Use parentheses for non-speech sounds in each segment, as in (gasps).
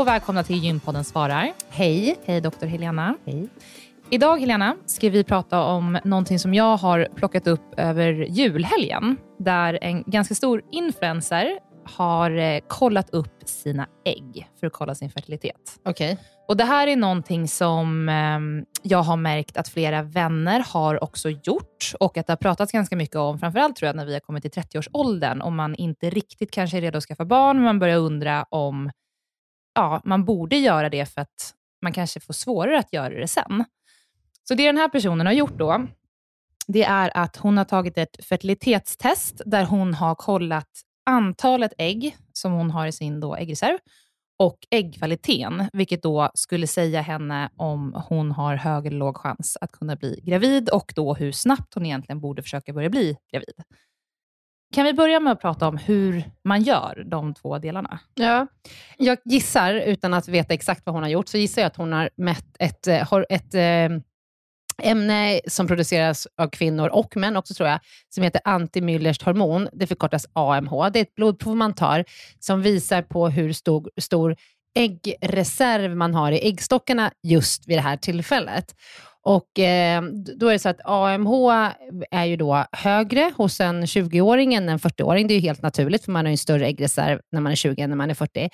Och välkomna till Gympodden svarar. Hej. Hej doktor Helena. Hej. Idag Helena ska vi prata om någonting som jag har plockat upp över julhelgen. Där en ganska stor influencer har eh, kollat upp sina ägg för att kolla sin fertilitet. Okay. Och Det här är någonting som eh, jag har märkt att flera vänner har också gjort och att det har pratats ganska mycket om, framförallt tror jag när vi har kommit till 30-årsåldern, om man inte riktigt kanske är redo att skaffa barn, men man börjar undra om ja, man borde göra det för att man kanske får svårare att göra det sen. Så det den här personen har gjort då, det är att hon har tagit ett fertilitetstest där hon har kollat antalet ägg som hon har i sin då äggreserv och äggkvaliteten, vilket då skulle säga henne om hon har hög eller låg chans att kunna bli gravid och då hur snabbt hon egentligen borde försöka börja bli gravid. Kan vi börja med att prata om hur man gör de två delarna? Ja, jag gissar, utan att veta exakt vad hon har gjort, så gissar jag att hon har mätt ett, eh, ett, eh, ämne som produceras av kvinnor och män också tror jag, som heter antimyllerskt hormon. Det förkortas AMH. Det är ett blodprov man tar som visar på hur stor, stor äggreserv man har i äggstockarna just vid det här tillfället. Och eh, då är det så att AMH är ju då högre hos en 20-åring än en 40-åring. Det är ju helt naturligt, för man har ju en större äggreserv när man är 20 än när man är 40.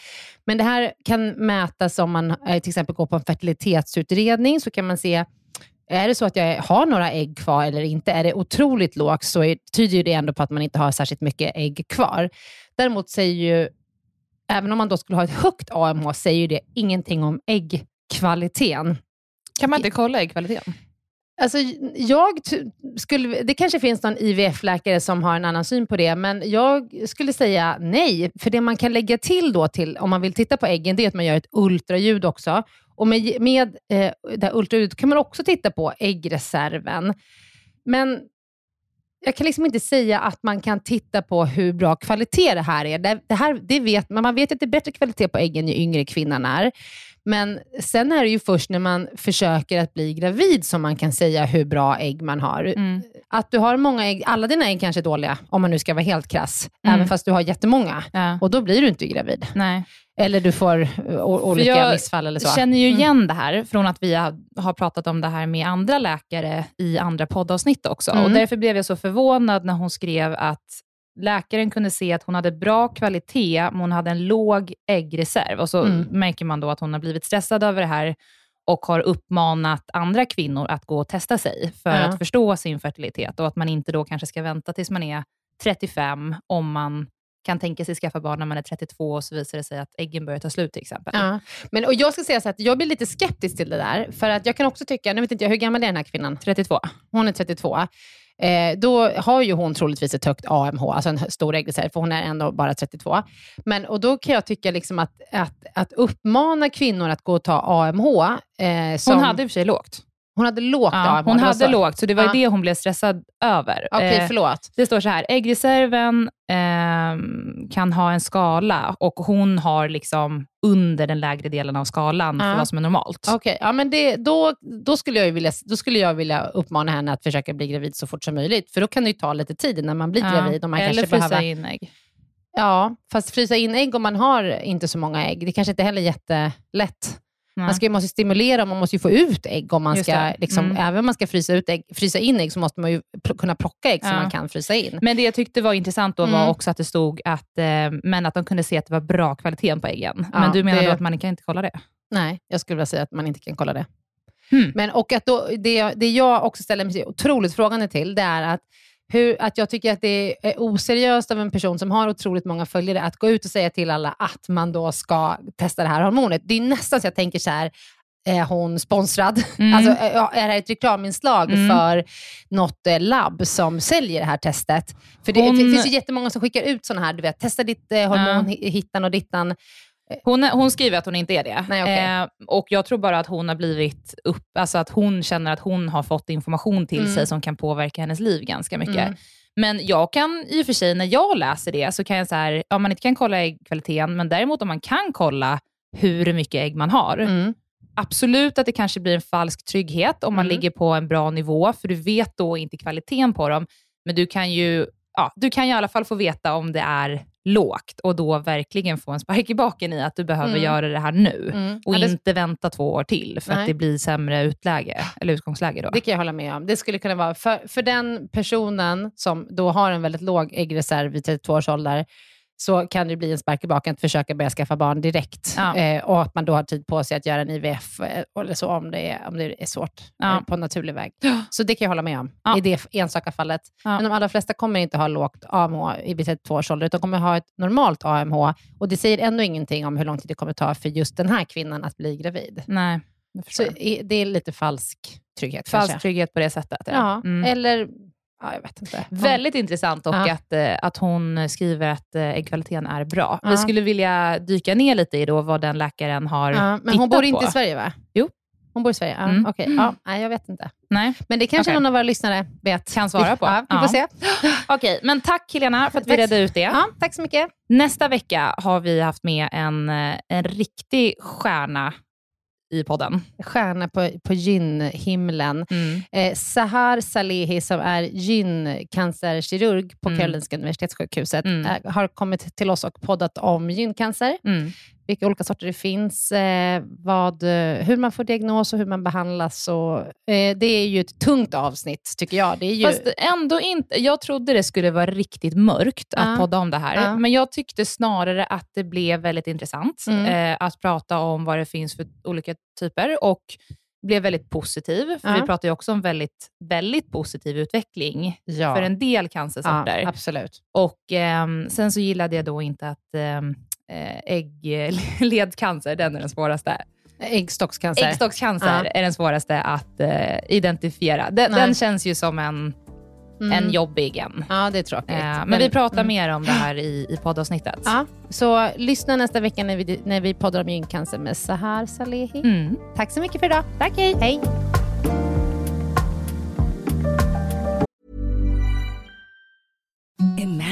Men det här kan mätas om man eh, till exempel går på en fertilitetsutredning, så kan man se är det så att jag har några ägg kvar eller inte, är det otroligt lågt så är, tyder ju det ändå på att man inte har särskilt mycket ägg kvar. Däremot säger ju, även om man då skulle ha ett högt AMH, säger ju det ingenting om äggkvaliteten. Kan man inte kolla äggkvaliteten? Alltså, jag skulle, det kanske finns någon IVF-läkare som har en annan syn på det, men jag skulle säga nej. För det man kan lägga till då, till, om man vill titta på äggen, det är att man gör ett ultraljud också. Och med, med eh, det här ultraljudet kan man också titta på äggreserven. Men jag kan liksom inte säga att man kan titta på hur bra kvalitet det här är. Det, det här, det vet, man vet att det är bättre kvalitet på äggen ju yngre kvinnan är. Men sen är det ju först när man försöker att bli gravid som man kan säga hur bra ägg man har. Mm. Att du har många ägg, alla dina ägg kanske är dåliga, om man nu ska vara helt krass, Mm. även fast du har jättemånga. Ja. Och då blir du inte gravid. Nej. Eller du får olika jag missfall eller så. Jag känner ju Mm. igen det här från att vi har, har pratat om det här med andra läkare i andra poddavsnitt också. Mm. Och Därför blev jag så förvånad när hon skrev att läkaren kunde se att hon hade bra kvalitet, men hon hade en låg äggreserv. Och så Mm. märker man då att hon har blivit stressad över det här och har uppmanat andra kvinnor att gå och testa sig för Ja. att förstå sin fertilitet och att man inte då kanske ska vänta tills man är 35 om man kan tänka sig skaffa barn när man är 32 och så visar det sig att äggen börjar ta slut till exempel. Ja. Men, och jag ska säga så att jag blir lite skeptisk till det där. För att jag kan också tycka, nu vet inte jag, hur gammal är den här kvinnan? 32. Hon är 32. Eh, då har ju hon troligtvis ett högt AMH, alltså en stor äggreserv, för hon är ändå bara 32. Men, och då kan jag tycka liksom att, att, att uppmana kvinnor att gå och ta AMH, eh, som, Hon hade i och för sig lågt. Hon hade lågt Ja, AMH. hon hade så. lågt, så det var Ja. det hon blev stressad över. Okej, Eh, förlåt. det står så här, äggreserven ehm, kan ha en skala och hon har liksom under den lägre delen av skalan Ja. för vad som är normalt. Okej, ja, men det, då, då, skulle jag vilja, då skulle jag vilja uppmana henne att försöka bli gravid så fort som möjligt. För då kan det ju ta lite tid innan man blir Ja. gravid. Och man Eller kanske frysa behöver, in ägg. Ja, fast frysa in ägg om man har inte så många ägg, det kanske inte heller är jättelätt. Man ska, måste stimulera, man måste ju få ut ägg. Om man Just ska, liksom, Mm. Även om man ska frysa, ut ägg, frysa in ägg så måste man ju pl- kunna plocka ägg som Ja. man kan frysa in. Men det jag tyckte var intressant då var Mm. också att det stod att, eh, men att de kunde se att det var bra kvalitet på äggen. Ja, men du menar det- då att man kan inte kolla det? Nej, jag skulle vilja säga att man inte kan kolla det. Hmm. Men, och att då, det, det jag också ställer mig otroligt frågande till, det är att, hur, att jag tycker att det är oseriöst av en person som har otroligt många följare att gå ut och säga till alla att man då ska testa det här hormonet. Det är nästan så jag tänker så här, är hon sponsrad? Mm. Alltså, är det här ett reklaminslag Mm. för något eh, labb som säljer det här testet? För det, Hon- finns ju jättemånga som skickar ut sådana här, du vet, testa ditt eh, hormon, hi- hittan och dittan. Hon, hon skriver att hon inte är det. Nej, okej. eh, och Jag tror bara att hon har blivit upp, alltså att hon känner att hon har fått information till Mm. sig som kan påverka hennes liv ganska mycket. Mm. Men jag kan i och för sig, när jag läser det, så kan jag säga, om man inte kan kolla äggkvaliteten, men däremot om man kan kolla hur mycket ägg man har. Mm. Absolut att det kanske blir en falsk trygghet om man Mm. ligger på en bra nivå, för du vet då inte kvaliteten på dem. Men du kan ju, ja, du kan ju i alla fall få veta om det är lågt och då verkligen få en spark i baken i att du behöver Mm. göra det här nu. Mm. Och Ja, det- inte vänta två år till för Nej. att det blir sämre utläge, eller utgångsläge. Då. Det kan jag hålla med om. Det skulle kunna vara, för, för den personen som då har en väldigt låg äggreserv vid 32 års ålder, så kan det bli en spark i baken att försöka börja skaffa barn direkt. Ja. Eh, och att man då har tid på sig att göra en IVF, eh, eller så om det är, om det är svårt, Ja. eh, på naturlig väg. Så det kan jag hålla med om, Ja. i det enstaka fallet. Men de allra flesta kommer inte ha lågt AMH i vid 32 års ålder, utan kommer ha ett normalt AMH. Och det säger ändå ingenting om hur lång tid det kommer ta för just den här kvinnan att bli gravid. Nej, jag Så det är lite falsk trygghet Falsk kanske. trygghet på det sättet. Ja, Mm. eller... Ja, jag vet inte. Väldigt intressant och Ja. att, eh, att hon skriver att eh, äggkvaliteten är bra. Ja. Vi skulle vilja dyka ner lite i då vad den läkaren har Ja, men hon bor inte på. i Sverige va? Jo. Hon bor i Sverige? Ja, Mm. Okej, ja, nej, jag vet inte. Nej, Men det kanske Okej. någon av våra lyssnare vet. Kan svara på. Ja, vi får Ja. se. (gasps) okej. Men tack Helena för att vi Tack. redde ut det. Ja, tack så mycket. Nästa vecka har vi haft med en, eh, en riktig stjärna i podden. Stjärna på, på gynhimlen. Mm. Eh, Sahar Salehi som är gyncancerkirurg på Mm. Karolinska Universitetssjukhuset Mm. eh, har kommit till oss och poddat om gyncancer. Mm. Vilka olika sorter det finns, eh, vad, eh, hur man får diagnos och hur man behandlas. Och, eh, det är ju ett tungt avsnitt, tycker jag. Det är ju, Fast ändå inte. Jag trodde det skulle vara riktigt mörkt att Ja. podda om det här, Ja. men jag tyckte snarare att det blev väldigt intressant Mm. eh, att prata om vad det finns för olika typer. Och blev väldigt positiv. För Ja. Vi pratar ju också om väldigt, väldigt positiv utveckling för en del cancersorter. absolut. Och ehm, sen så gillade jag då inte att eh, äggledcancer, (laughs) den är den svåraste. Äggstockscancer. Äggstockscancer Ja. är den svåraste att eh, identifiera. Den, den känns ju som en, Mm. en jobbig en. Ja, det är tråkigt. Eh, men vi pratar mm. mer om det här i, i poddavsnittet. Ja, så lyssna nästa vecka när vi, när vi poddar om gyncancer med Sahar Salehi. Mm. Tack så mycket för idag. Tack, hej. hej.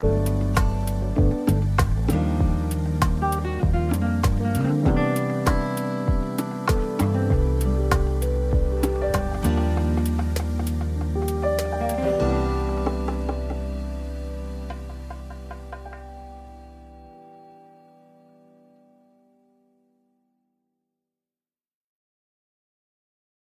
Thank you